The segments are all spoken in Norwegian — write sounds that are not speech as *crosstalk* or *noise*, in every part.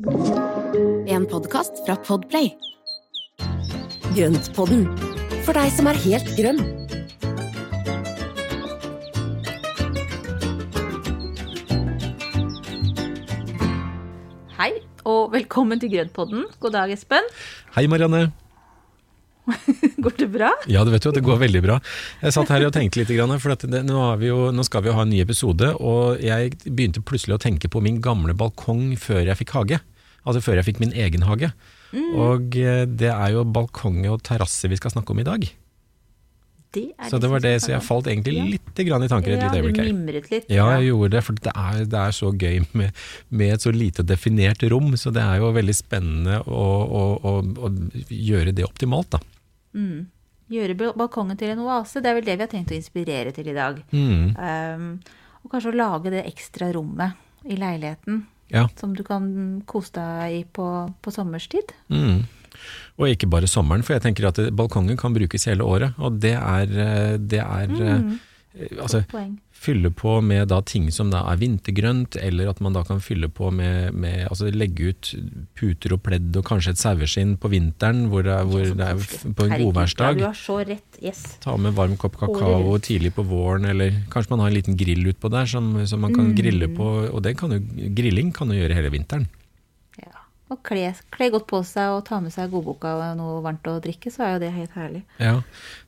En podkast fra Podplay. Grøntpodden, for deg som er helt grønn. Hei, og velkommen til Grøntpodden. God dag, Espen. Hei, Marianne. *laughs* Går det bra? Ja, du vet jo, at det går veldig bra. Jeg satt her og tenkte litt, for det, nå, jo, nå, skal vi jo ha en ny episode, og jeg begynte plutselig å tenke på min gamle balkong før jeg fikk hage. Altså før jeg fikk min egen hage. Mm. Og eh, det er jo balkong og terrasse vi skal snakke om i dag. Det så det var det, så jeg falt egentlig ja. litt i tanker et ja, lite øyeblikk her. Du mimret litt. Ja, jeg gjorde det, for det er, det er så gøy med, med, et så lite definert rom. Så det er jo veldig spennende å, å, å, å gjøre det optimalt, da. Mm. Gjøre balkongen til en oase, det er vel det vi har tenkt å inspirere til i dag. Mm. Um, og kanskje å lage det ekstra rommet i leiligheten ja. som du kan kose deg i på, på sommerstid. Mm. Og ikke bare sommeren, for jeg tenker at balkongen kan brukes hele året. Og det er, eh, det er mm. Eh, altså, fylle på med da ting som da er vintergrønt, eller at man da kan fylle på med, med altså legge ut puter og pledd og kanskje et saueskinn på vinteren, hvor det er, hvor det er på en godværsdag. Du yes. Ta med varm kopp kakao tidlig på våren, eller kanskje man har en liten grill utpå der som, som, man kan mm. grille på, og det kan jo, grilling kan jo gjøre hele vinteren. Ja, og kle, kle, godt på seg og ta med seg godboka og noe varmt å drikke, så er jo det helt herlig. Ja,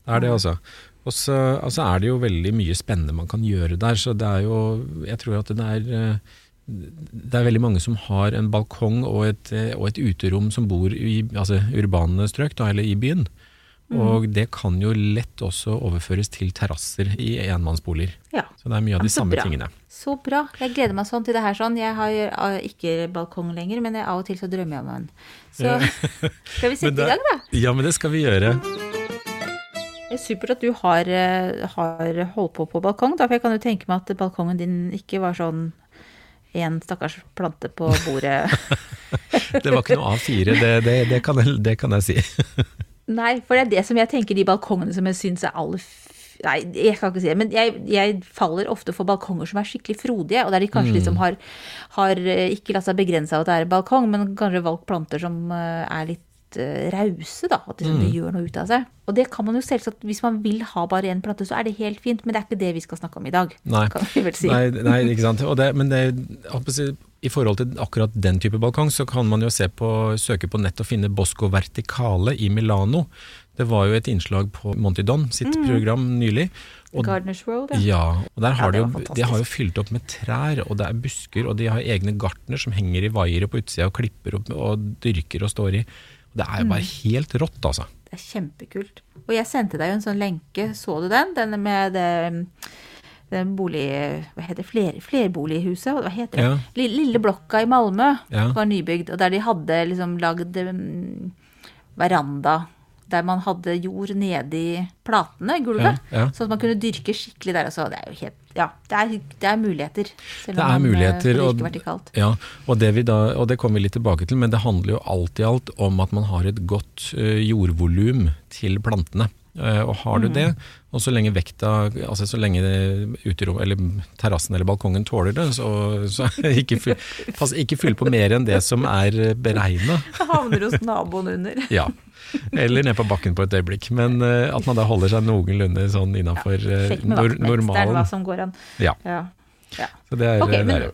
det er det altså. Og så altså er det jo veldig mye spennende man kan gjøre der. Så det er jo Jeg tror at det er eh, det er veldig mange som har en balkong og et, eh, og et uterom som bor i altså urbane strøk, da, eller i byen. Mm. Og det kan jo lett også overføres til terrasser i enmannsboliger. Ja. Så det er mye av de samme bra. tingene. Så bra. Jeg gleder meg sånn til det her sånn. Jeg har eh, ikke balkong lenger, men av og til så drømmer jeg om en. Så *laughs* skal vi *laughs* sette i gang, da? Ja, men det skal vi gjøre. Det er supert at du har, eh, har, holdt på på balkong, da, for jeg kan jo tenke meg at balkongen din ikke var sånn en stakkars plante på bordet. *laughs* det var ikke noe A4, det, det, det, kan, jeg, det kan jeg si. *laughs* Nei, for det er det som jeg tenker de balkongene som jeg syns er aller Nei, jeg kan ikke si det, men jeg, jeg, faller ofte for balkonger som er skikkelig frodige, og der de kanskje mm. liksom har, har eh, ikke latt seg begrense av at det er balkong, men kanskje valgt planter som eh, er litt uh, rause, da. At liksom, mm. det gjør noe ut av seg. Og det kan man jo selvsagt, hvis man vil ha bare én plante, så er det helt fint, men det er ikke det vi skal snakke om i dag. Nei, si. nei, nei ikke sant. Det, men det, i forhold til akkurat den type balkong, så kan man jo se på, søke på nett og finne Bosco Verticale i Milano. Det var jo et innslag på Monty Don sitt mm. program nylig. Og, Gardeners World, ja. ja og der har ja, de, jo, de har jo fylt opp med trær, og det er busker, og de har egne gartner som henger i vaiere på utsida og klipper opp og dyrker og står i. Det er jo bare mm. helt rått, altså. Det er kjempekult. Og jeg sendte deg jo en sånn lenke, så du den? Den med det den bolig... Hva heter det? Fler, flerbolighuset? Hva heter det? Ja. Lille blokka i Malmö ja. var nybygd, og der de hadde liksom lagd um, veranda der man hadde jord nedi platene, gulvet. Ja, ja. Sånn at man kunne dyrke skikkelig der. Altså. Det er jo helt Ja, det er, det er muligheter. Selv det er man, muligheter, og, vertikalt. Ja, og det, da, og det kommer vi litt tilbake til, men det handler jo alt i alt om at man har et godt uh, jordvolum til plantene. Uh, og har du mm. det, og så lenge vekta, altså så lenge uterom, eller terrassen eller balkongen tåler det, så, så *laughs* ikke, fyll, pass, ikke fyll på mer enn det som er beregna. *laughs* Havner hos naboen under. *laughs* ja. Eller ned på bakken på et øyeblikk. Men uh, at man da holder seg noenlunde sånn innafor ja, det er Hva som går an. Ja. ja. ja. Så det er, okay, det er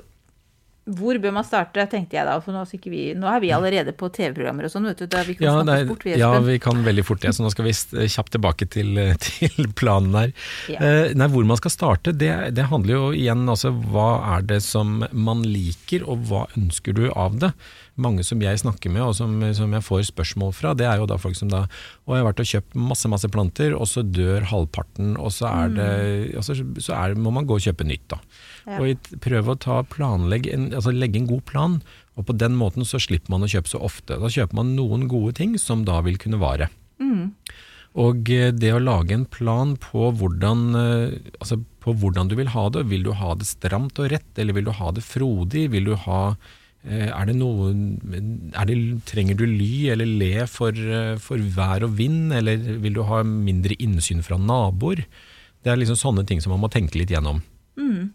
hvor bør man starte, tenkte jeg da. For nå, er, vi, nå er vi allerede på TV-programmer og sånn, vet du. vi kan ja, nei, fort, vi, ja, vi kan veldig fort det. Så nå skal vi kjapt tilbake til, *laughs* til planen her. Ja. Eh, nei, hvor man skal starte, det, det, handler jo igjen altså hva er det som man liker, og hva ønsker du av det? mange som jeg snakker med, og som, som, jeg får spørsmål fra, det er jo da folk som da Og jeg har vært og kjøpt masse masse planter, og så dør halvparten, og så, er det, mm. så, så er, må man gå og kjøpe nytt, da. Ja. Og prøve å ta planlegge en, altså legge en god plan, og på den måten så slipper man å kjøpe så ofte. Da kjøper man noen gode ting som da vil kunne vare. Mm. Og eh, det å lage en plan på hvordan, eh, altså på hvordan du vil ha det, vil du ha det stramt og rett, eller vil du ha det frodig, vil du ha Eh, er det noe er det, Trenger du ly eller le for, for, vær og vind, eller vil du ha mindre innsyn fra naboer? Det er liksom sånne ting som man må tenke litt gjennom. Mm.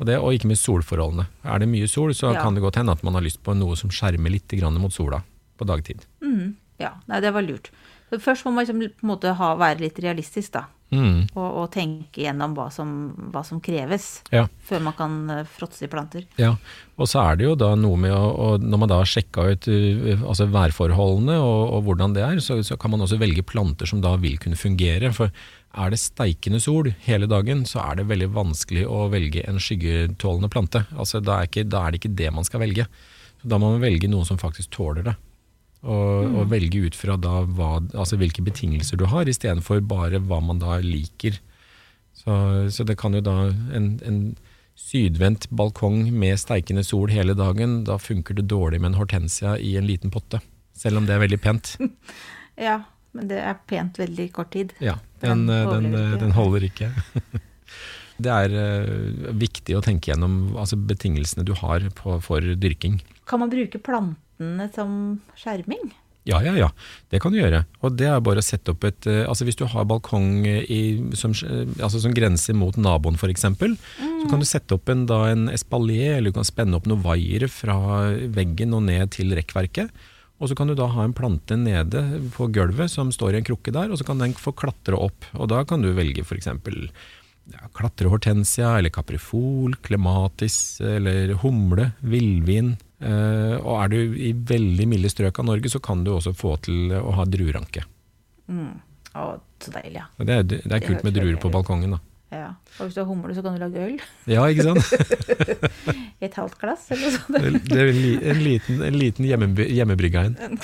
Og, det, og ikke minst solforholdene. Er det mye sol, så ja. kan det godt hende at man har lyst på noe som skjermer litt mot sola på dagtid. Mm. Ja, Nei, det var lurt. Så først må man liksom, på en måte ha, være litt realistisk, da. Mm. Og, og, tenke gjennom hva som, hva som kreves, ja. før man kan uh, fråtse i planter. Ja, og så er det jo da noe med å, Når man da har sjekka ut uh, altså værforholdene og, og, hvordan det er, så, så, kan man også velge planter som da vil kunne fungere. For er det steikende sol hele dagen, så er det veldig vanskelig å velge en skyggetålende plante. Altså, da, er ikke, da er det ikke det man skal velge. Så da må man velge noen som faktisk tåler det. Og, mm. og velge ut fra da hva, altså hvilke betingelser du har, istedenfor bare hva man da liker. Så, så det kan jo da en, en, sydvendt balkong med steikende sol hele dagen, da funker det dårlig med en hortensia i en liten potte. Selv om det er veldig pent. *laughs* ja, men det er pent veldig kort tid. Ja, den, den, den, den holder ikke. *laughs* det er uh, viktig å tenke gjennom altså, betingelsene du har på, for dyrking. Kan man bruke plantene som skjerming? Ja, ja, ja. Det kan du gjøre. Og det er bare å sette opp et eh, Altså hvis du har balkong i, som, altså som, grenser mot naboen f.eks., mm. så kan du sette opp en, da, en espalier, eller du kan spenne opp noen vaiere fra veggen og ned til rekkverket. Og så kan du da ha en plante nede på gulvet som står i en krukke der, og så kan den få klatre opp. Og da kan du velge f.eks. Ja, klatrehortensia eller kaprifol, klematis eller humle, villvin, Eh, og er du i veldig milde strøk av Norge, så kan du også få til å ha drueranke. Mm. Å, så deilig, ja. Det er, det er kult med druer på balkongen, da. Ja. Og hvis du har humle, så kan du lage øl. Ja, ikke sant? *laughs* I et halvt glass, eller noe sånt. det er en, en liten, en liten hjemme, hjemmebrygga en.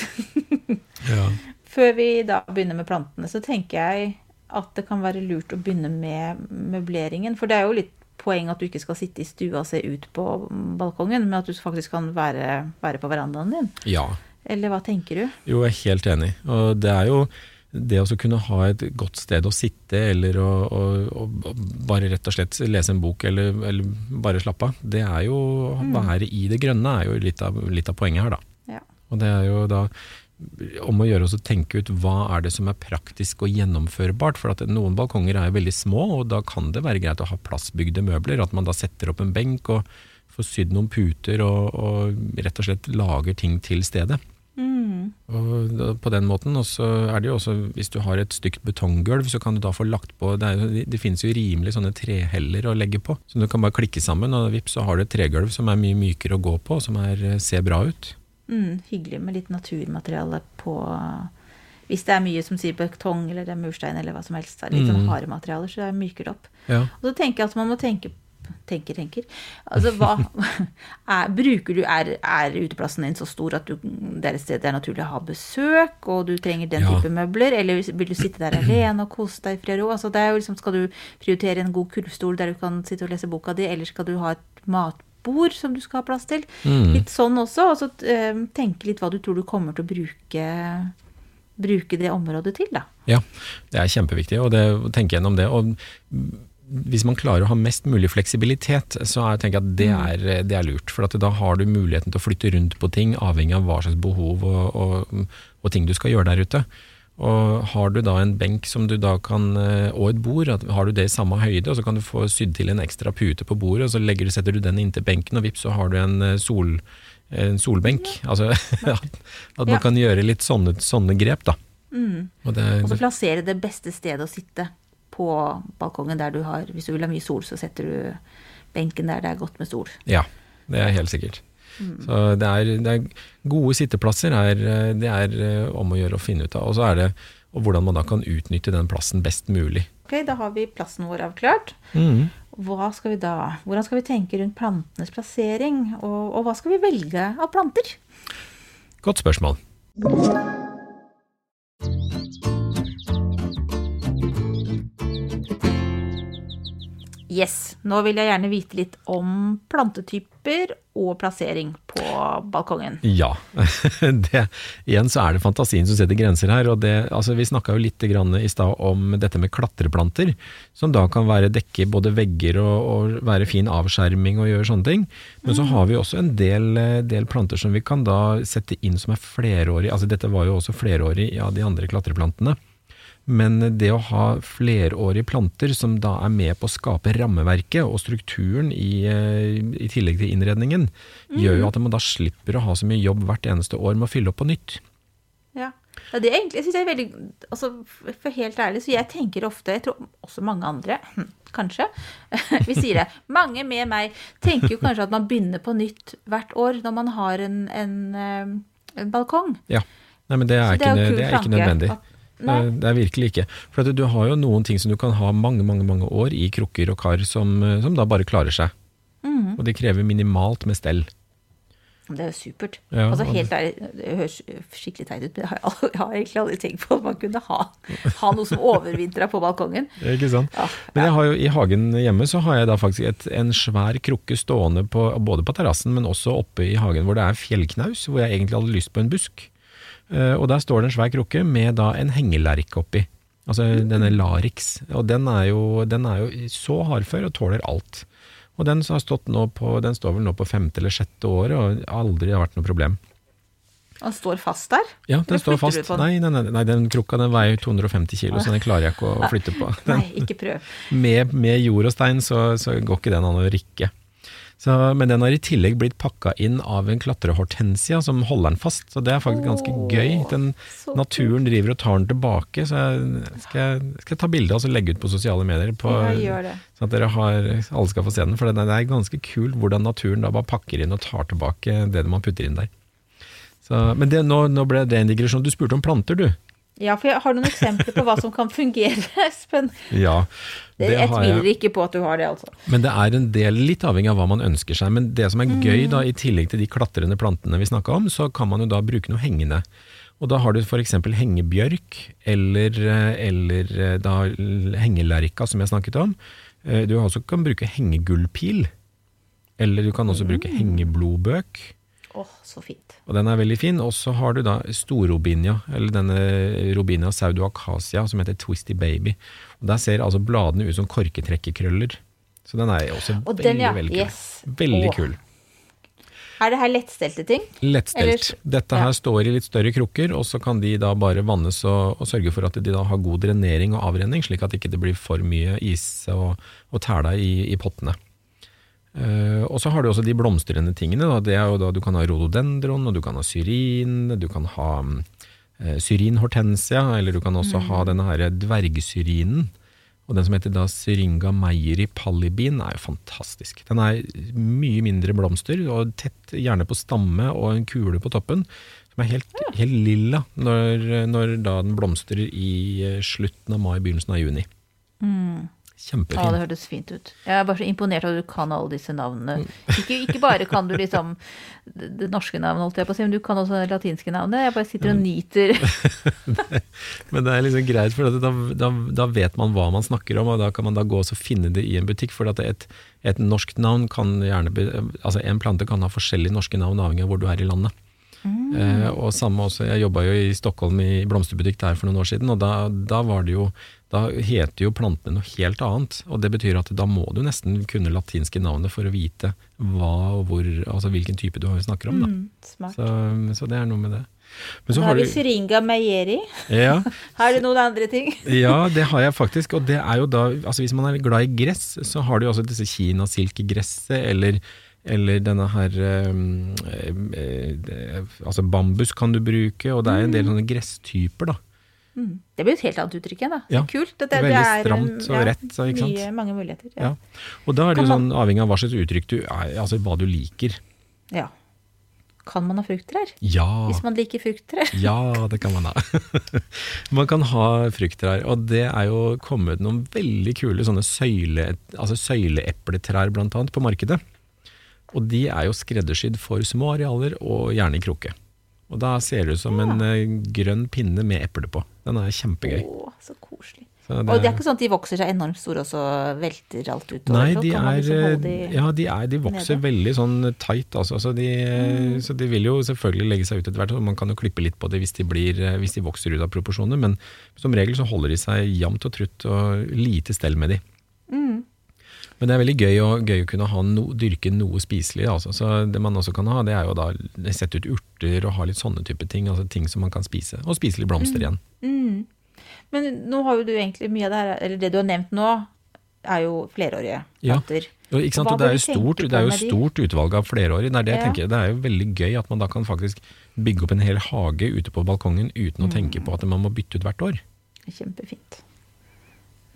*laughs* ja. Før vi da begynner med plantene, så tenker jeg at det kan være lurt å begynne med møbleringen. For det er jo litt poeng at du ikke skal sitte i stua og se ut på balkongen, men at du faktisk kan være, være på verandaen din. Ja. Eller hva tenker du? Jo, jeg er helt enig. Og det er jo det å kunne ha et godt sted å sitte, eller å, å, å bare rett og slett lese en bok, eller, eller bare slappe av, det er jo å mm. være i det grønne er jo litt av, litt av poenget her, da. Ja. Og det er jo da om å gjøre oss å tenke ut hva er det som er praktisk og gjennomførbart. For at noen balkonger er veldig små, og da kan det være greit å ha plassbygde møbler. At man da setter opp en benk og får sydd noen puter og, og rett og slett lager ting til stedet. Mm. Og på den måten, og så er det jo også, Hvis du har et stygt betonggulv, så kan du da få lagt på Det, er, det finnes jo rimelig sånne treheller å legge på. Så du kan bare klikke sammen, og vips, så har du et tregulv som er mye mykere å gå på, og som er, ser bra ut. Mm, hyggelig med litt naturmateriale på Hvis det er mye som sier betong eller det er murstein eller hva som helst. Litt sånn mm. harde materialer, så det opp. Ja. Og så tenker jeg at man må tenke tenker, tenker. Altså, hva *laughs* er, bruker du, er, er, uteplassen din så stor at du, det er et sted det er naturlig å ha besøk, og du trenger den ja. type møbler? Eller vil du sitte der *clears throat* alene og kose deg i fred og ro? Altså, det er jo liksom, skal du prioritere en god kurvstol der du kan sitte og lese boka di, eller skal du ha et matbord som du skal ha plass til. Mm. Litt sånn også. Og så uh, tenke litt hva du tror du kommer til å bruke, bruke det området til, da. Ja, det er kjempeviktig å tenke gjennom det. og hvis man klarer å ha mest mulig fleksibilitet, så er, tenker jeg at det mm. er, det er lurt. For da har du muligheten til å flytte rundt på ting, avhengig av hva slags behov og, og, og ting du skal gjøre der ute. Og har du da en benk som du da kan, eh, og et bord, har du det i samme høyde, og så kan du få sydd til en ekstra pute på bordet, og så du, setter du den inntil benken, og vips, så har du en, eh, sol, en solbenk. Altså *laughs* at man ja. kan gjøre litt sånne, sånne grep, da. Mm. Og, det, og så plassere det beste stedet å sitte på balkongen der du har Hvis du vil ha mye sol, så setter du benken der det er godt med sol. Ja, det er helt sikkert. Mm. Så det er, det er, gode sitteplasser er, det er eh, om å gjøre å finne ut av. Og så er det og hvordan man da kan utnytte den plassen best mulig. Ok, Da har vi plassen vår avklart. Mm. Hva skal vi da, hvordan skal vi tenke rundt plantenes plassering, og, og hva skal vi velge av planter? Godt spørsmål. Yes. Nå vil jeg gjerne vite litt om plantetyper og plassering på balkongen. Ja. *laughs* Det, igjen så er det fantasien som setter grenser her. og det, altså Vi snakka jo litt i stad om dette med klatreplanter, som da kan være dekke både vegger og, og, være fin avskjerming og gjøre sånne ting. Men så har vi også en del, del, planter som vi kan da sette inn som er flerårige. altså Dette var jo også flerårig av ja, de andre klatreplantene. Men det å ha flerårige planter som da er med på å skape rammeverket og strukturen i, eh, i tillegg til innredningen, mm. gjør jo at man da slipper å ha så mye jobb hvert eneste år med å fylle opp på nytt. Ja. Ja, det egentlig synes jeg er veldig altså, For helt ærlig, så jeg tenker ofte Jeg tror også mange andre, hm, kanskje, *laughs* vi sier det. Mange med meg tenker jo kanskje at man begynner på nytt hvert år når man har en, en, eh, en balkong. Ja. Nei, men det er, ikke, det er, det er ikke nødvendig. Nei. Det er virkelig ikke. For du har jo noen ting som du kan ha mange mange, mange år i krukker og kar som, som da bare klarer seg. Mm. Og det krever minimalt med stell. Det er jo supert. Ja, altså helt ærlig, Det høres skikkelig teit ut, men jeg har, jeg har, egentlig aldri tenkt på at man kunne ha, ha noe som overvintra på balkongen. *laughs* Ikke sant. Ja, men jeg har jo, i hagen hjemme så har jeg da faktisk et, en svær krukke stående på, både på terrassen, men også oppe i hagen hvor det er fjellknaus, hvor jeg egentlig hadde lyst på en busk. Uh, og der står det en svær krukke med da en hengelerk oppi. Altså denne Larix. Og den er jo, den er jo så hardfør og tåler alt. Og den, på, den, står vel nå på femte eller sjette året og aldri har vært noe problem. Den står fast der? Ja, den står fast. Nei, nei, nei, nei, den krukka den veier 250 kilo, så den klarer jeg ikke å flytte på. Den, nei, ikke prøv. *laughs* Med, med jord og stein så, så går ikke den an å rikke. Så, men den har i tillegg blitt pakka inn av en klatrehortensia som holder den fast, så det er faktisk ganske Åh, gøy. Den, naturen driver og tar den tilbake, så jeg skal, skal jeg ta bilde og legge ut på sosiale medier. På, sånn at dere har, alle skal få se den, for det er ganske kult hvordan naturen da bare pakker inn og tar tilbake det man putter inn der. Så, men det, nå, nå, ble det en digresjon. Du spurte om planter, du. Ja, for jeg har noen eksempler på hva som kan fungere, *laughs* Espen. Ja, det jeg tviler ikke på at du har det, altså. Men det er en del, litt avhengig av hva man ønsker seg. Men det som er gøy, da, i tillegg til de klatrende plantene vi snakka om, så kan man jo da bruke noe hengende. Og da har du f.eks. hengebjørk, eller, eller da hengelerka, som jeg snakket om. Du du også kan bruke hengegullpil. Eller du kan også bruke mm. hengeblodbøk. Åh, oh, så fint. Og den er veldig fin. Og så har du da storrobinia, eller denne robinia saudoacacia som heter Twisty Baby. Og Der ser altså bladene ut som korketrekkerkrøller. Så den er også veldig, den, ja. veldig kul. Yes. Veldig oh. kul. Er det her lettstelte ting? Lettstelt. Eller? Dette her ja. står i litt større krukker, og så kan de da bare vannes og, og, sørge for at de da har god drenering og avrenning, slik at det ikke blir for mye is og, og tæla i, i pottene. Uh, og så har du også de blomstrende tingene. Da. Det er jo da Du kan ha rhododendron, og du kan ha syrin, du kan ha uh, syrin hortensia, eller du kan også mm. ha denne her dvergsyrinen. Og den som heter da syringa meieri pallibin, er jo fantastisk. Den er mye mindre blomster, og tett gjerne på stamme og en kule på toppen. Som er helt, ja. helt lilla når, når, da den blomstrer i eh, slutten av mai, begynnelsen av juni. Mm. Kjempefint. Ja, det hørtes fint ut. Jeg er bare så imponert over at du kan alle disse navnene. Ikke, ikke bare kan du liksom det norske navnet, holdt jeg på å si, men du kan også det latinske navnet. Jeg bare sitter og nyter. *laughs* men det er liksom greit, for da, da, da, vet man hva man snakker om, og da kan man da gå og finne det i en butikk. For et, et norsk navn kan gjerne Altså en plante kan ha forskjellige norske navn avhengig av hvor du er i landet. Mm. Eh, og samme også, Jeg jobba jo i Stockholm i blomsterbutikk der for noen år siden, og da, da var det jo da heter jo plantene noe helt annet. og Det betyr at da må du nesten kunne latinske navnet for å vite hva og hvor, altså hvilken type du snakker om. Da. Mm, så, så, det er noe med det. Men så da har vi syringa meieri. Ja. *laughs* har du noen andre ting? *laughs* ja, det har jeg faktisk. Og det er jo da, altså hvis man er glad i gress, så har du jo også disse kinasilkegresset, eller eller denne her um, eh, Altså bambus kan du bruke, og det er en del mm. sånne gresstyper, da. Mm. Det blir et helt annet uttrykk igjen, da. Ja, kult. Det, det, veldig stramt og rett. Så, ikke sant? Mye, mange muligheter. Ja. ja. Og da er det jo sånn avhengig av hva slags uttrykk du er, altså hva du liker. Ja. Kan man ha frukttrær? Ja. Hvis man liker frukttrær? ja, det kan man ha. *laughs* man kan ha frukttrær, og det er jo kommet noen veldig kule sånne søyle, altså søyleepletrær blant annet på markedet. Og de er jo skreddersydd for små arealer, og gjerne i krukke. Og da ser det ut som en uh, grønn pinne med eple på. Den er kjempegøy. Åh, så koselig. Så det, og det er ikke sånn at de vokser seg enormt store og så velter alt utover? Nei, de er, liksom de, ja, de, er, de vokser nede. veldig sånn tight, altså. Så de, mm. så de, vil jo selvfølgelig legge seg ut etter hvert. og Man kan jo klippe litt på det hvis de, blir, hvis de vokser ut av proporsjoner, men som regel så holder de seg jevnt og trutt og lite stell med de. Mm. Men det er veldig gøy å, gøy å kunne no, dyrke noe spiselig. Altså. Så det man også kan ha, det er jo da sette ut urter og ha litt sånne type ting. Altså ting som man kan spise. Og spise litt blomster igjen. Mm. Men nå har jo du egentlig mye av det her, eller det du har nevnt nå, er jo flerårige planter. Ja. Og, ikke sant? og det er jo stort, det er jo stort utvalg av flerårige. Det er det ja. tenker. Det er jo veldig gøy at man da kan faktisk bygge opp en hel hage ute på balkongen uten å mm. tenke på at man må bytte ut hvert år. Kjempefint.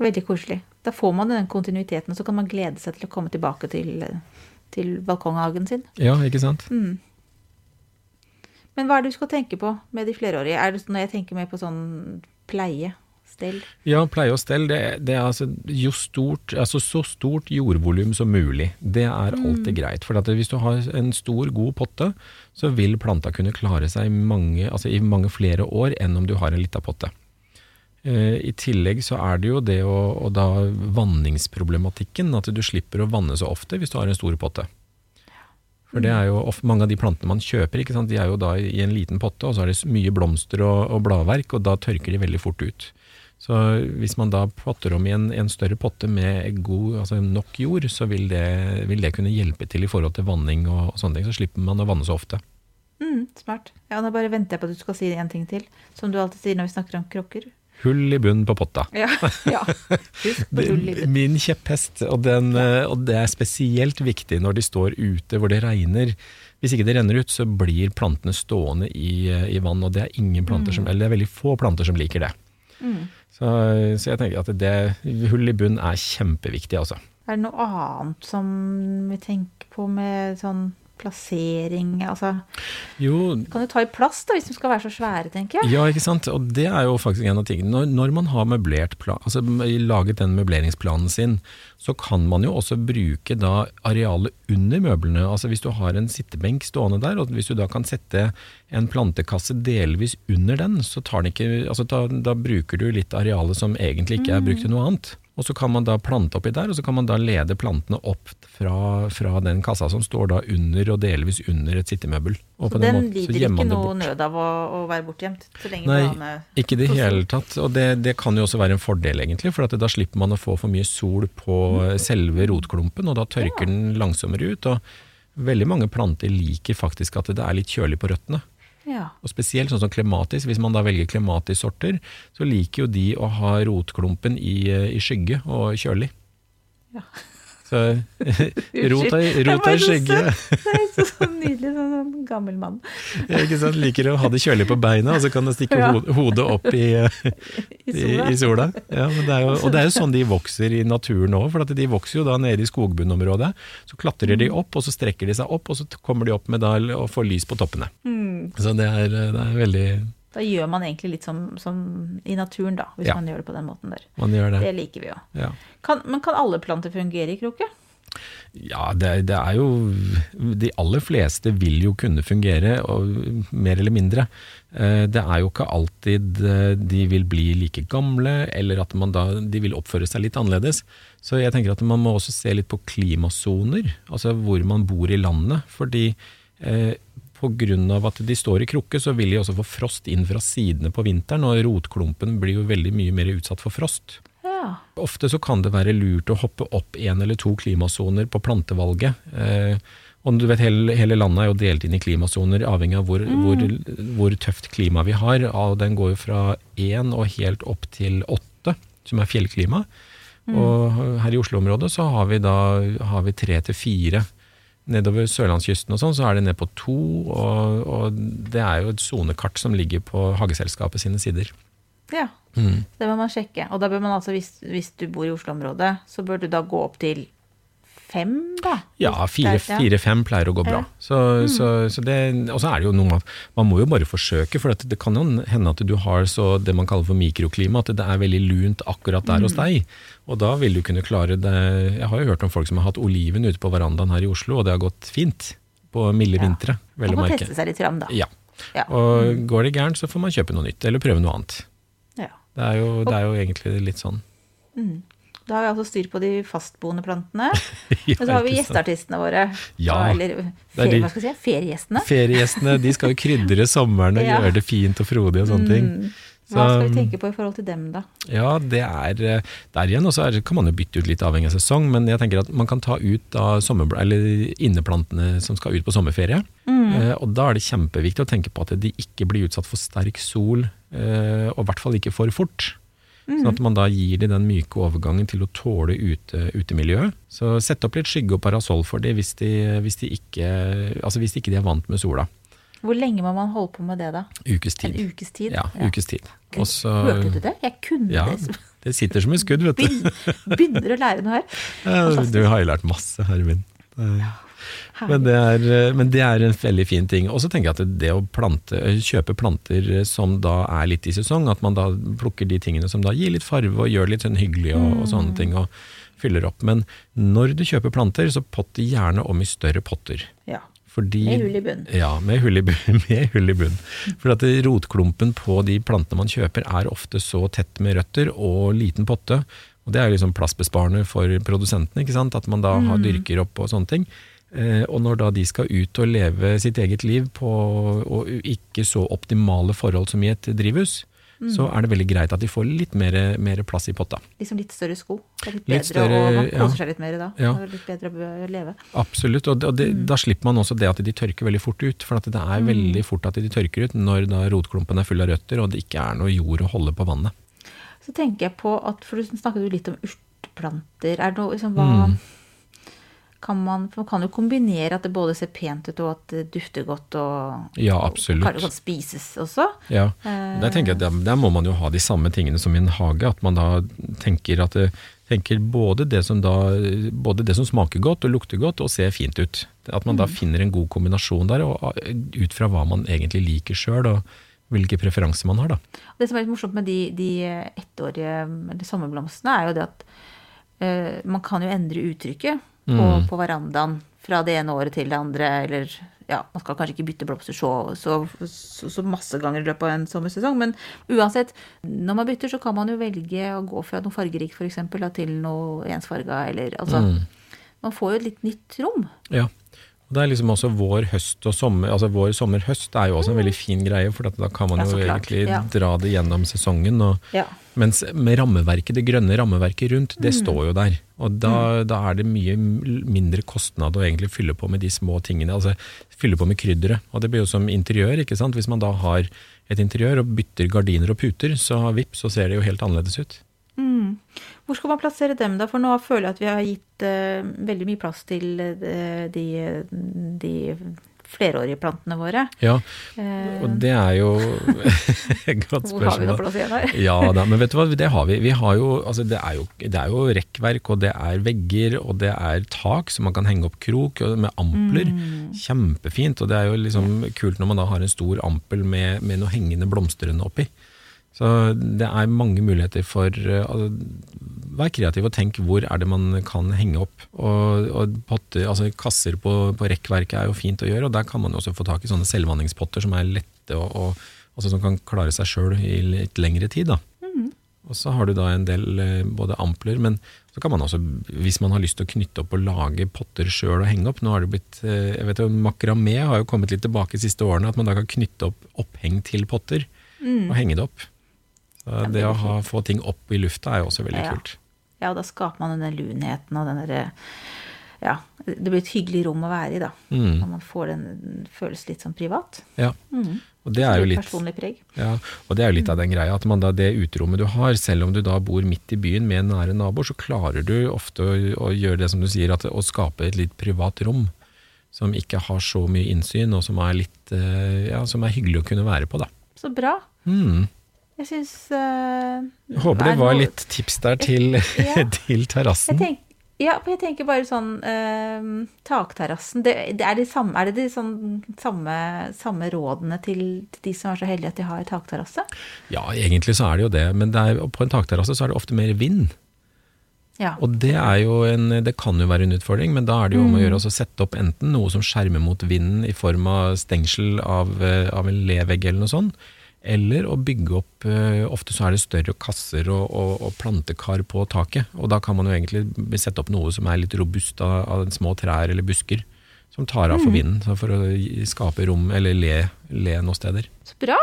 Veldig koselig. Da får man den kontinuiteten, og så kan man glede seg til å komme tilbake til, til balkonghagen sin. Ja, ikke sant? Mm. Men hva er det du skal tenke på med de flerårige? Er det Når jeg tenker mer på sånn pleie, stell? Ja, pleie og stell. Det, det er altså, stort, altså så stort jordvolum som mulig. Det er alltid mm. greit. For hvis du har en stor, god potte, så vil planta kunne klare seg mange, altså i mange flere år enn om du har en lita potte. Uh, I tillegg så er det jo det å, og da vanningsproblematikken, at du slipper å vanne så ofte hvis du har en stor potte. For det er jo ofte, Mange av de plantene man kjøper, de er jo da i en liten potte, og så er det mye blomster og, og bladverk, og da tørker de veldig fort ut. Så hvis man da potter om i en, en større potte med god, altså nok jord, så vil det, vil det, kunne hjelpe til i forhold til vanning og, og, sånne ting. Så slipper man å vanne så ofte. Mm, smart. Ja, Nå bare venter jeg på at du skal si en ting til, som du alltid sier når vi snakker om krukker. Hull i bunnen på potta. Ja, ja. *laughs* Bunnen. Min kjepphest, og, den, og det er spesielt viktig når de står ute hvor det regner. Hvis ikke det renner ut, så blir plantene stående i, i vann, og det er, ingen planter mm. som, eller det er veldig få planter som liker det. Mm. Så, så, jeg tenker at det hull i bunn er kjempeviktig, altså. Er det noe annet som vi tenker på med sånn plassering altså, jo, Kan du ta i plass da, hvis de skal være så svære, tenker jeg? Ja, ikke sant. Og det er jo faktisk en av tingene. Når, når man har møblert plan, altså laget den møbleringsplanen sin, så kan man jo også bruke da arealet under møblene. Altså hvis du har en sittebenk stående der, og hvis du da kan sette en plantekasse delvis under den, så tar den ikke altså da, da bruker du litt arealet som egentlig ikke er brukt til noe annet. Og så kan man da plante oppi der, og så kan man da lede plantene opp fra, fra den kassa som står da under og delvis under et sittemøbel. Så den, den lider ikke noe nød av å, å være bortgjemt? Så lenge Nei, ikke i det hele tatt. Og det, det, kan jo også være en fordel, egentlig, for da slipper man å få for mye sol på mm. selve rotklumpen, og da tørker ja. den langsommere ut. Og veldig mange planter liker faktisk at det er litt kjølig på røttene. Ja. Og spesielt sånn som klematis. Hvis man da velger klematissorter, så liker jo de å ha rotklumpen i, i skygge og kjølig. Ja. Så rota, rota i *laughs* skygge. Det er så, så nydelig, sånn gammel mann. Ikke sant? Liker å ha det kjølig på beina, og så kan det stikke ja. hodet opp i, *laughs* i, i sola. Ja, det jo, og det er jo sånn de vokser i naturen òg, for de vokser jo da nede i skogbunnområdet. Så klatrer de opp, og så strekker de seg opp, og så kommer de opp med dal og får lys på toppene. Mm. Så det er, det er veldig da gjør man egentlig litt som, som i naturen, da, hvis ja. man gjør det på den måten der. Det Det liker vi jo. Ja. Kan, men kan alle planter fungere i krukke? Ja, det, det, er jo De aller fleste vil jo kunne fungere, og, mer eller mindre. Eh, det er jo ikke alltid eh, de vil bli like gamle, eller at da, de vil oppføre seg litt annerledes. Så jeg tenker at man må også se litt på klimasoner, altså hvor man bor i landet. Fordi eh, Pga. at de står i krukke, så vil de også få frost inn fra sidene på vinteren, og rotklumpen blir jo veldig mye mer utsatt for frost. Ja. Ofte så kan det være lurt å hoppe opp én eller to klimasoner på plantevalget. Eh, og du vet, hele, hele, landet er jo delt inn i klimasoner, avhengig av hvor, mm. hvor, hvor, tøft klima vi har. Den går jo fra én og helt opp til åtte, som er fjellklima. Mm. Og her i Oslo-området så har vi da har vi tre til fire nedover sørlandskysten og sånn, så er det ned på to. Og, og det er jo et sonekart som ligger på Hageselskapet sine sider. Ja, mm. det må man sjekke. Og da bør man altså, hvis, hvis du bor i Oslo-området, så bør du da gå opp til fem, da? Ja, fire-fem pleier å gå bra. Så, mm. så, så det, og så er det jo noe man, man må jo bare forsøke, for det, kan jo hende at du har så det man kaller for mikroklima, at det er veldig lunt akkurat der mm. hos deg. Og da vil du kunne klare det Jeg har jo hørt om folk som har hatt oliven ute på verandaen her i Oslo, og det har gått fint på milde ja. vintre. Man må teste seg litt fram, da. Ja. ja. Og mm. går det gærent, så får man kjøpe noe nytt, eller prøve noe annet. Ja. Det, er jo, det er jo egentlig litt sånn. Mm. Da har vi altså styr på de fastboende plantene. ja, *laughs* og så har vi gjesteartistene våre. Ja, eller ferie, hva skal jeg si, feriegjestene. Feriegjestene de skal jo krydre *laughs* sommeren og ja. gjøre det fint og frodig og sånne ting. Mm. Hva skal vi tenke på i forhold til dem, da? Ja, det er eh, Der igjen også kan man jo bytte ut litt avhengig av sesong, men jeg tenker at man kan ta ut av inneplantene som skal ut på sommerferie. Mm. Eh, og da er det kjempeviktig å tenke på at de ikke blir utsatt for sterk sol, eh, og i hvert fall ikke for fort. Mm. Sånn at man da gir de den myke overgangen til å tåle ute, utemiljøet. Så sett opp litt skygge og parasoll for dem hvis, de, hvis, de ikke, altså hvis ikke er vant med sola. Hvor lenge må man holde på med det, da? Ukes tid. En ukes tid? Ja, ja. ukes tid. Også, Hørte du det? Jeg kunne ja, det. Det sitter som et skudd, vet du. *laughs* Begynner å lære noe her. Ja, du har jo lært masse, Hervin. Men det, er, men det er en veldig fin ting. Og så tenker jeg at det å plante, kjøpe planter som da er litt i sesong, at man da plukker de tingene som da gir litt farve og gjør litt sånn hyggelig og, og sånne mm. ting. og fyller opp. Men når du kjøper planter, så pott gjerne om i større potter. Ja. Fordi, med hull i bunn. Ja, med hull i bunn. *laughs* Hull i bunn. For at rotklumpen på de plantene man kjøper er ofte så tett med røtter og liten potte. Og det er liksom plassbesparende for produsentene, ikke sant? at man da mm. dyrker opp og sånne ting. Eh, og når da de skal ut og leve sitt eget liv på og ikke så optimale forhold som i et drivhus, mm. så er det veldig greit at de får litt mer, mer plass i potta. Liksom litt større sko. Det er litt, litt bedre, større, og man koser ja. seg litt mer da. Ja. Det er litt bedre å leve. Absolutt, og, det, og det, mm. da slipper man også det at de tørker veldig fort ut. For det er mm. veldig fort at de tørker ut når da rotklumpen er full av røtter og det ikke er noe jord å holde på vannet. Så tenker jeg på at, for Du snakket jo litt om urteplanter. Er det noe, liksom, hva... Mm kan man, man kan jo kombinere at det både ser pent ut og at det dufter godt og Ja, absolutt. kan, kan spises også. Ja, der tenker jeg der, der, må man jo ha de samme tingene som i en hage. At man da tenker at det, tenker både det, som da, både det som smaker godt og lukter godt og ser fint ut. At man da mm. finner en god kombinasjon der, og ut fra hva man egentlig liker sjøl. og hvilke preferanser man har. Da. Det som er litt morsomt med de, de ettårige eller sommerblomstene, er jo det at uh, man kan jo endre uttrykket på, mm. på, verandaen fra det ene året til det andre, eller ja, man skal kanskje ikke bytte blomster så, så, så, så masse ganger i løpet av en sommersesong, men uansett, når man bytter, så kan man jo velge å gå fra noe fargerikt f.eks. til noe ensfarga, eller altså mm. Man får jo et litt nytt rom. Ja. Det er liksom også vår høst og sommer, altså vår sommer-høst er jo også en veldig fin greie, for da kan man jo egentlig ja. dra det gjennom sesongen. Og, ja. Mens med rammeverket, det grønne rammeverket rundt, det mm. står jo der. Og da, mm. da, er det mye mindre kostnad å egentlig fylle på med de små tingene. altså Fylle på med krydderet. Og det blir jo som interiør. ikke sant? Hvis man da har et interiør og bytter gardiner og puter, så vips, så ser det jo helt annerledes ut. Mm. Hvor skal man plassere dem, da? For nå føler jeg at vi har gitt uh, veldig mye plass til uh, de, de flerårige plantene våre. Ja, og det er jo *laughs* et godt spørsmål. Hvor har vi noe plass igjen her? *laughs* ja da, men vet du hva, det har vi. vi har jo, altså det, er jo, det er jo rekkverk, og det er vegger, og det er tak, så man kan henge opp krok med ampler. Mm. Kjempefint. Og det er jo liksom kult når man da har en stor ampel med, med noe hengende blomstrende oppi. Så det er mange muligheter for altså, Vær kreativ og tenk hvor er det man kan henge opp. Og, og potter, altså Kasser på, på rekkverket er jo fint å gjøre, og der kan man også få tak i sånne selvvanningspotter som er lette og, og altså som kan klare seg sjøl i litt lengre tid. da. Mm. Og så har du da en del eh, både ampler, men så kan man også, hvis man har lyst til å knytte opp og lage potter sjøl og henge opp Nå har det blitt, eh, jeg vet jo, Makramé har jo kommet litt tilbake de siste årene, at man da kan knytte opp oppheng til potter mm. og henge det opp. Det å ha, få ting opp i lufta er jo også veldig ja. kult. Ja, og da skaper man denne lunheten og den derre ja, det blir et hyggelig rom å være i, da. Mm. Når man får den, føles litt sånn privat. Ja, mm. og det er jo litt Personlig preg. Ja, og det er jo litt av den greia at man da, det uterommet du har, selv om du da bor midt i byen med nære naboer, så klarer du ofte å, å gjøre det som du sier, at, å skape et litt privat rom. Som ikke har så mye innsyn, og som er litt eh, ja, som er hyggelig å kunne være på, da. Så bra. Mm. Jeg syns uh, Håper det var noe... litt tips der til, ja. *laughs* til terrassen. Ja, for jeg tenker bare sånn uh, Takterrassen. Det, det er, det samme, er det de sånn, samme, samme, rådene til, de som er så heldige at de har takterrasse? Ja, egentlig så er det jo det. Men det er, på en takterrasse så er det ofte mer vind. Ja. Og det, en, det, kan jo være en utfordring, men da er det jo om å mm. gjøre å sette opp enten noe som skjermer mot vinden i form av stengsel av, eh, av en levegg eller noe sånt, eller å bygge opp eh, Ofte så er det større kasser og, og, og, plantekar på taket. Og da kan man jo egentlig sette opp noe som er litt robust av, av små trær eller busker. Som tar av for mm. vinden, for å skape rom, eller le, le noen steder. Så bra.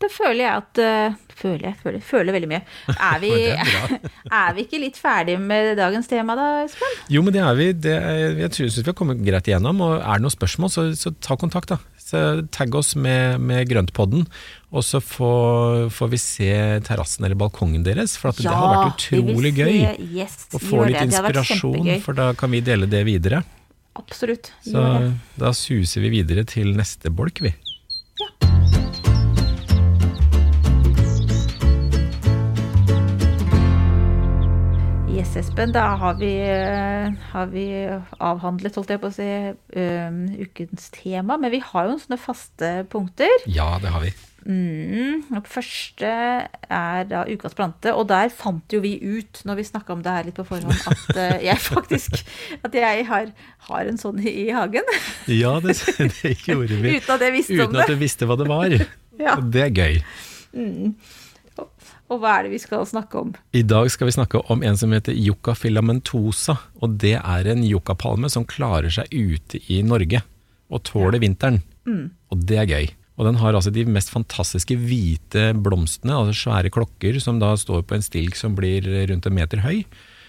Da føler jeg at uh, føler jeg, føler, føler veldig mye. Er vi, *laughs* *laughs* er vi ikke litt ferdig med dagens tema da, Espen? Jo, men det er vi. Det, jeg tror vi har kommet greit igjennom. Og er det noen spørsmål, så, så ta kontakt, da. Tagg oss med, med Grøntpodden, og så får, får, vi se terrassen eller balkongen deres. For ja, det har vært utrolig gøy yes, å få litt inspirasjon, for da kan vi dele det videre. Absolutt. Så da suser vi videre til neste bolk, vi. Yes, Espen. Da har vi, eh, har vi avhandlet, holdt jeg på å si, um, ukens tema. Men vi har jo sånne faste punkter. Ja, det har vi. Mm, og første er da ukas plante, og der fant jo vi ut, når vi snakka om det her litt på forhånd, at uh, *laughs* jeg faktisk at jeg har, har, en sånn i hagen. Ja, det, det gjorde vi. *laughs* Uten at jeg visste Uten om det. Uten at du visste hva det var. *laughs* Ja. Det er gøy. Mm. Og hva er det vi skal snakke om? I dag skal vi snakke om en som heter yucca filamentosa. Og det er en yuccapalme som klarer seg ute i Norge og tåler vinteren. Mm. Og det er gøy. Og den har altså de mest fantastiske hvite blomstene, altså svære klokker som da står på en stilk som blir rundt en meter høy.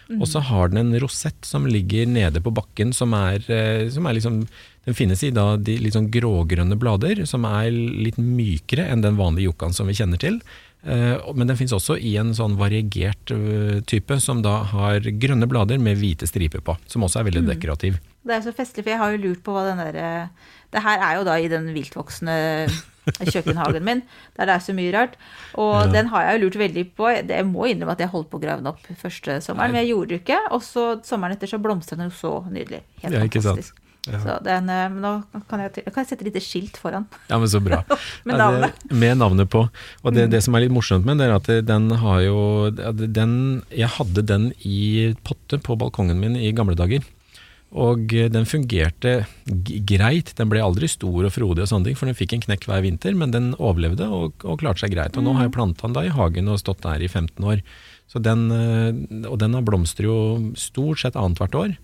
Mm. Og så har den en rosett som ligger nede på bakken, som er, eh, som er liksom Den finnes i da de litt sånn grågrønne blader, som er litt mykere enn den vanlige yuccaen som vi kjenner til. Eh, men den finnes også i en sånn variegert eh, type, som da har grønne blader med hvite striper på. Som også er veldig mm. dekorativ. Det er så festlig, for jeg har jo lurt på hva den derre eh, Det her er jo da i den viltvoksne *laughs* kjøkkenhagen min, der det er så mye rart. Og ja. den har jeg jo lurt veldig på. Jeg må innrømme at jeg holdt på å grave den opp første sommeren, Nei. men jeg gjorde det ikke. Og så sommeren etter så blomstret den jo så nydelig. Helt ja, fantastisk. Ja. Så den, eh, nå kan jeg, kan jeg sette et lite skilt foran. Ja, men så bra. *laughs* med navnet. Det, med navnet på. Og det, mm. det, som er litt morsomt med det, er at den har jo den, Jeg hadde den i potte på balkongen min i gamle dager. Og den fungerte greit. Den ble aldri stor og frodig, og sånne ting, for den fikk en knekk hver vinter, men den overlevde og, og klarte seg greit. Og nå har jeg mm. planta den da i hagen og stått der i 15 år. Så den, eh, og den blomstrer jo stort sett annethvert år.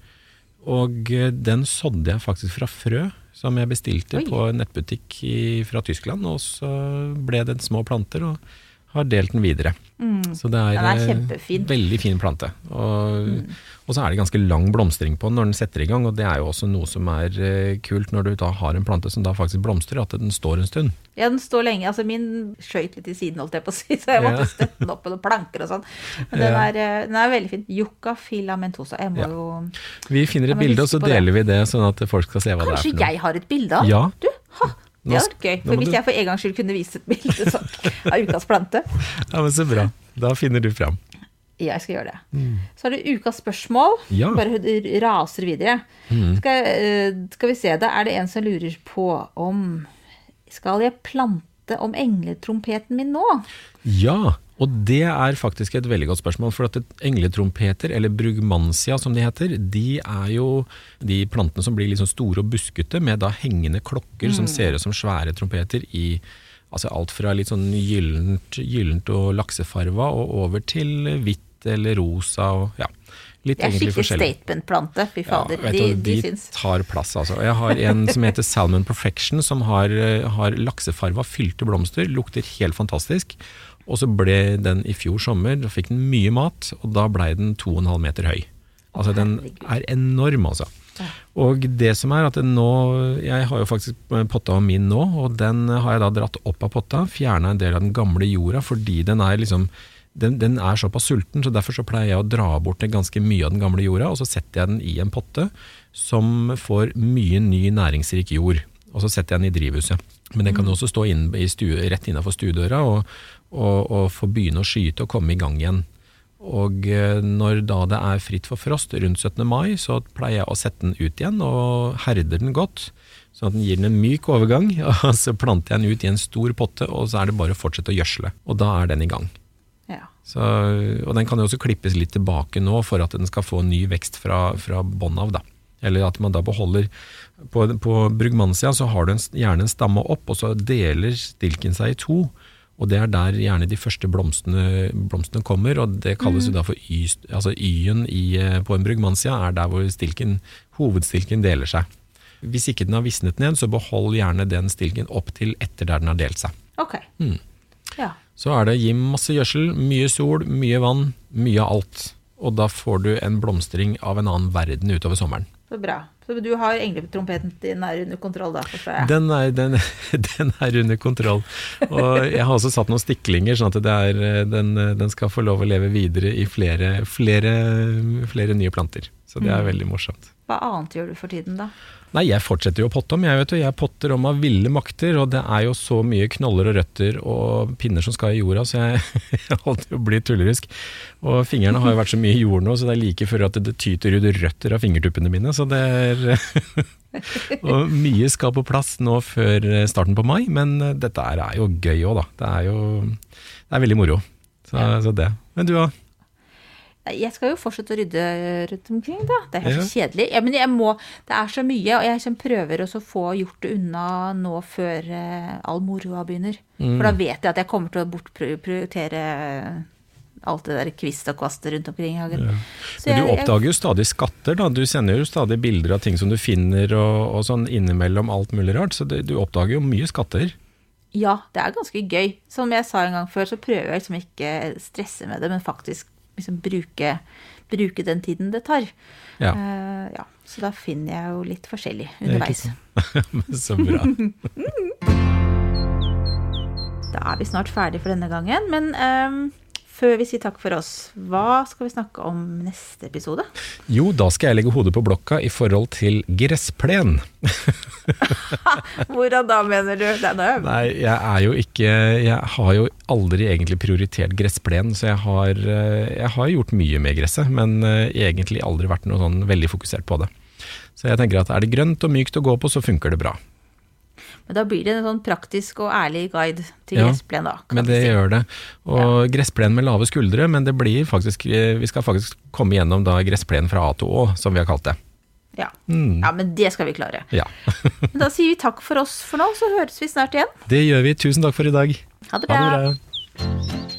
Og eh, den sådde jeg faktisk fra frø, som jeg bestilte Oi. på en nettbutikk i, fra Tyskland. Og så ble det små planter, og har delt den videre. Mm. Så det er, en eh, veldig fin plante. Og, mm. Og så er det ganske lang blomstring på den når den setter i gang, og det er jo også noe som er uh, kult når du da har en plante som da faktisk blomstrer, at den står en stund. Ja, den står lenge. Altså min skøyt litt i siden, holdt jeg på å si, *laughs* så jeg måtte ja. støtte den opp på noen planker og sånn. Men den, er, eh, den, er, veldig fin. Yucca filamentosa. Jeg må ja. jo Vi finner et bilde, og så deler vi det, sånn at folk skal se hva Kanskje det er. for noe. Kanskje jeg har et bilde? Ja. Du. Det hadde vært gøy. For hvis jeg for en gangs skyld kunne vise et bilde sånn, *laughs* av ukas plante. Ja, men Så bra. Da finner du fram. Jeg skal gjøre det. Mm. Så er det ukas spørsmål. Ja. Bare raser videre. Mm. Skal, eh, skal, vi se, da er det en som lurer på om Skal jeg plante om engletrompeten min nå? Ja, og det er faktisk et veldig godt spørsmål. For at engletrompeter, eller brugmansia som de heter, de er jo de plantene som blir liksom store og buskete, med da hengende klokker mm. som ser ut som svære trompeter i altså alt fra litt sånn gyllent, gyllent og laksefarva og over til hvitt eller rosa og ja. Litt det er skikkelig statement-plante, fy fader. Ja, de, de, de tar plass, altså. Jeg har en som heter Salmon Perfection, som har, har laksefarva fylte blomster. Lukter helt fantastisk. Og så ble den i fjor sommer, da fikk den mye mat, og da blei den 2,5 meter høy. Altså den er enorm, altså. Og det som er at nå Jeg har jo faktisk potta min nå, og den har jeg da dratt opp av potta. Fjerna en del av den gamle jorda fordi den er liksom den, den, er såpass sulten, så derfor så pleier jeg å dra bort ganske mye av den gamle jorda, og så setter jeg den i en potte som får mye ny næringsrik jord. Og så setter jeg den i drivhuset. Men den kan mm. også stå inn stue, rett innafor stuedøra og, og, og, få begynne å skyte og komme i gang igjen. Og eh, når da det er fritt for frost rundt 17. mai, så pleier jeg å sette den ut igjen og herder den godt. Sånn at den gir den en myk overgang, *laughs* og så planter jeg den ut i en stor potte, og så er det bare å fortsette å gjødsle. Og da er den i gang. Så, og den kan jo også klippes litt tilbake nå for at den skal få ny vekst fra, fra bånn av. Da. Eller at man da beholder På, på Brugmansia så har du en, gjerne en stamme opp, og så deler stilken seg i to. Og det er der gjerne de første blomstene, blomstene kommer, og det kalles mm. jo da for y, altså y-en på en brugmansia er der hvor stilken, hovedstilken deler seg. Hvis ikke den har visnet ned, så behold gjerne den stilken opp til etter der den har delt seg. Ok. Mm. Ja så er det gi masse gjødsel, mye sol, mye vann, mye av alt. Og da får du en blomstring av en annen verden utover sommeren. Så bra. Så du har engletrompeten din er under kontroll da, forstår jeg? Den er, den, *laughs* den er, under kontroll. Og jeg har også satt noen stiklinger, sånn at er, den, den, skal få lov å leve videre i flere, flere, flere nye planter. Så det er mm. veldig morsomt. Hva annet gjør du for tiden, da? Nei, jeg fortsetter jo å potte om. Jeg vet jo, jeg potter om av ville makter, og det er jo så mye knoller og røtter og pinner som skal i jorda, så jeg, *laughs* jeg holdt jo å bli tullerusk. Og fingrene har jo vært så mye i jord nå, så det er like før at det tyter ut røtter av fingertuppene mine. Så det er *laughs* Og mye skal på plass nå før starten på mai, men dette er jo gøy òg, da. Det er jo det er veldig moro. Så, så det. Men du, da? Jeg skal jo fortsette å rydde rundt omkring, da. Det er så kjedelig. Ja, men jeg må Det er så mye, og jeg prøver å få gjort det unna nå før uh, all moroa begynner. Mm. For da vet jeg at jeg kommer til å bortprioritere alt det der kvist og kvast rundt omkring i hagen. Ja. Men du oppdager jo stadig skatter, da. Du sender jo stadig bilder av ting som du finner og, og sånn innimellom alt mulig rart. Så det, du oppdager jo mye skatter. Ja, det er ganske gøy. Som jeg sa en gang før, så prøver jeg liksom ikke stresse med det, men faktisk liksom bruke, bruke, den tiden det tar. Ja. Uh, ja. Så da finner jeg jo litt forskjellig underveis. Så *laughs* bra. *laughs* da er vi snart ferdig for denne gangen. Men um, før vi sier takk for oss, hva skal vi snakke om neste episode? Jo, da skal jeg legge hodet på blokka i forhold til gressplen. *laughs* Hvordan da, mener du? Nei, jeg er jo ikke Jeg har jo aldri egentlig prioritert gressplen, så jeg har, eh, jeg har gjort mye med gresset, men eh, egentlig aldri vært noe sånn veldig fokusert på det. Så jeg tenker at er det grønt og mykt å gå på, så funker det bra. Men da blir det en sånn praktisk og ærlig guide til ja, gressplen, da. Men det si. gjør det. Og ja. gressplen med lave skuldre, men det blir faktisk Vi skal faktisk komme gjennom da gressplen fra A til Å, som vi har kalt det. Ja. Mm. ja, men det skal vi klare. Ja. *laughs* men da sier vi takk for oss for nå, så høres vi snart igjen. Det gjør vi. Tusen takk for i dag. Ha det bra. Ha det bra.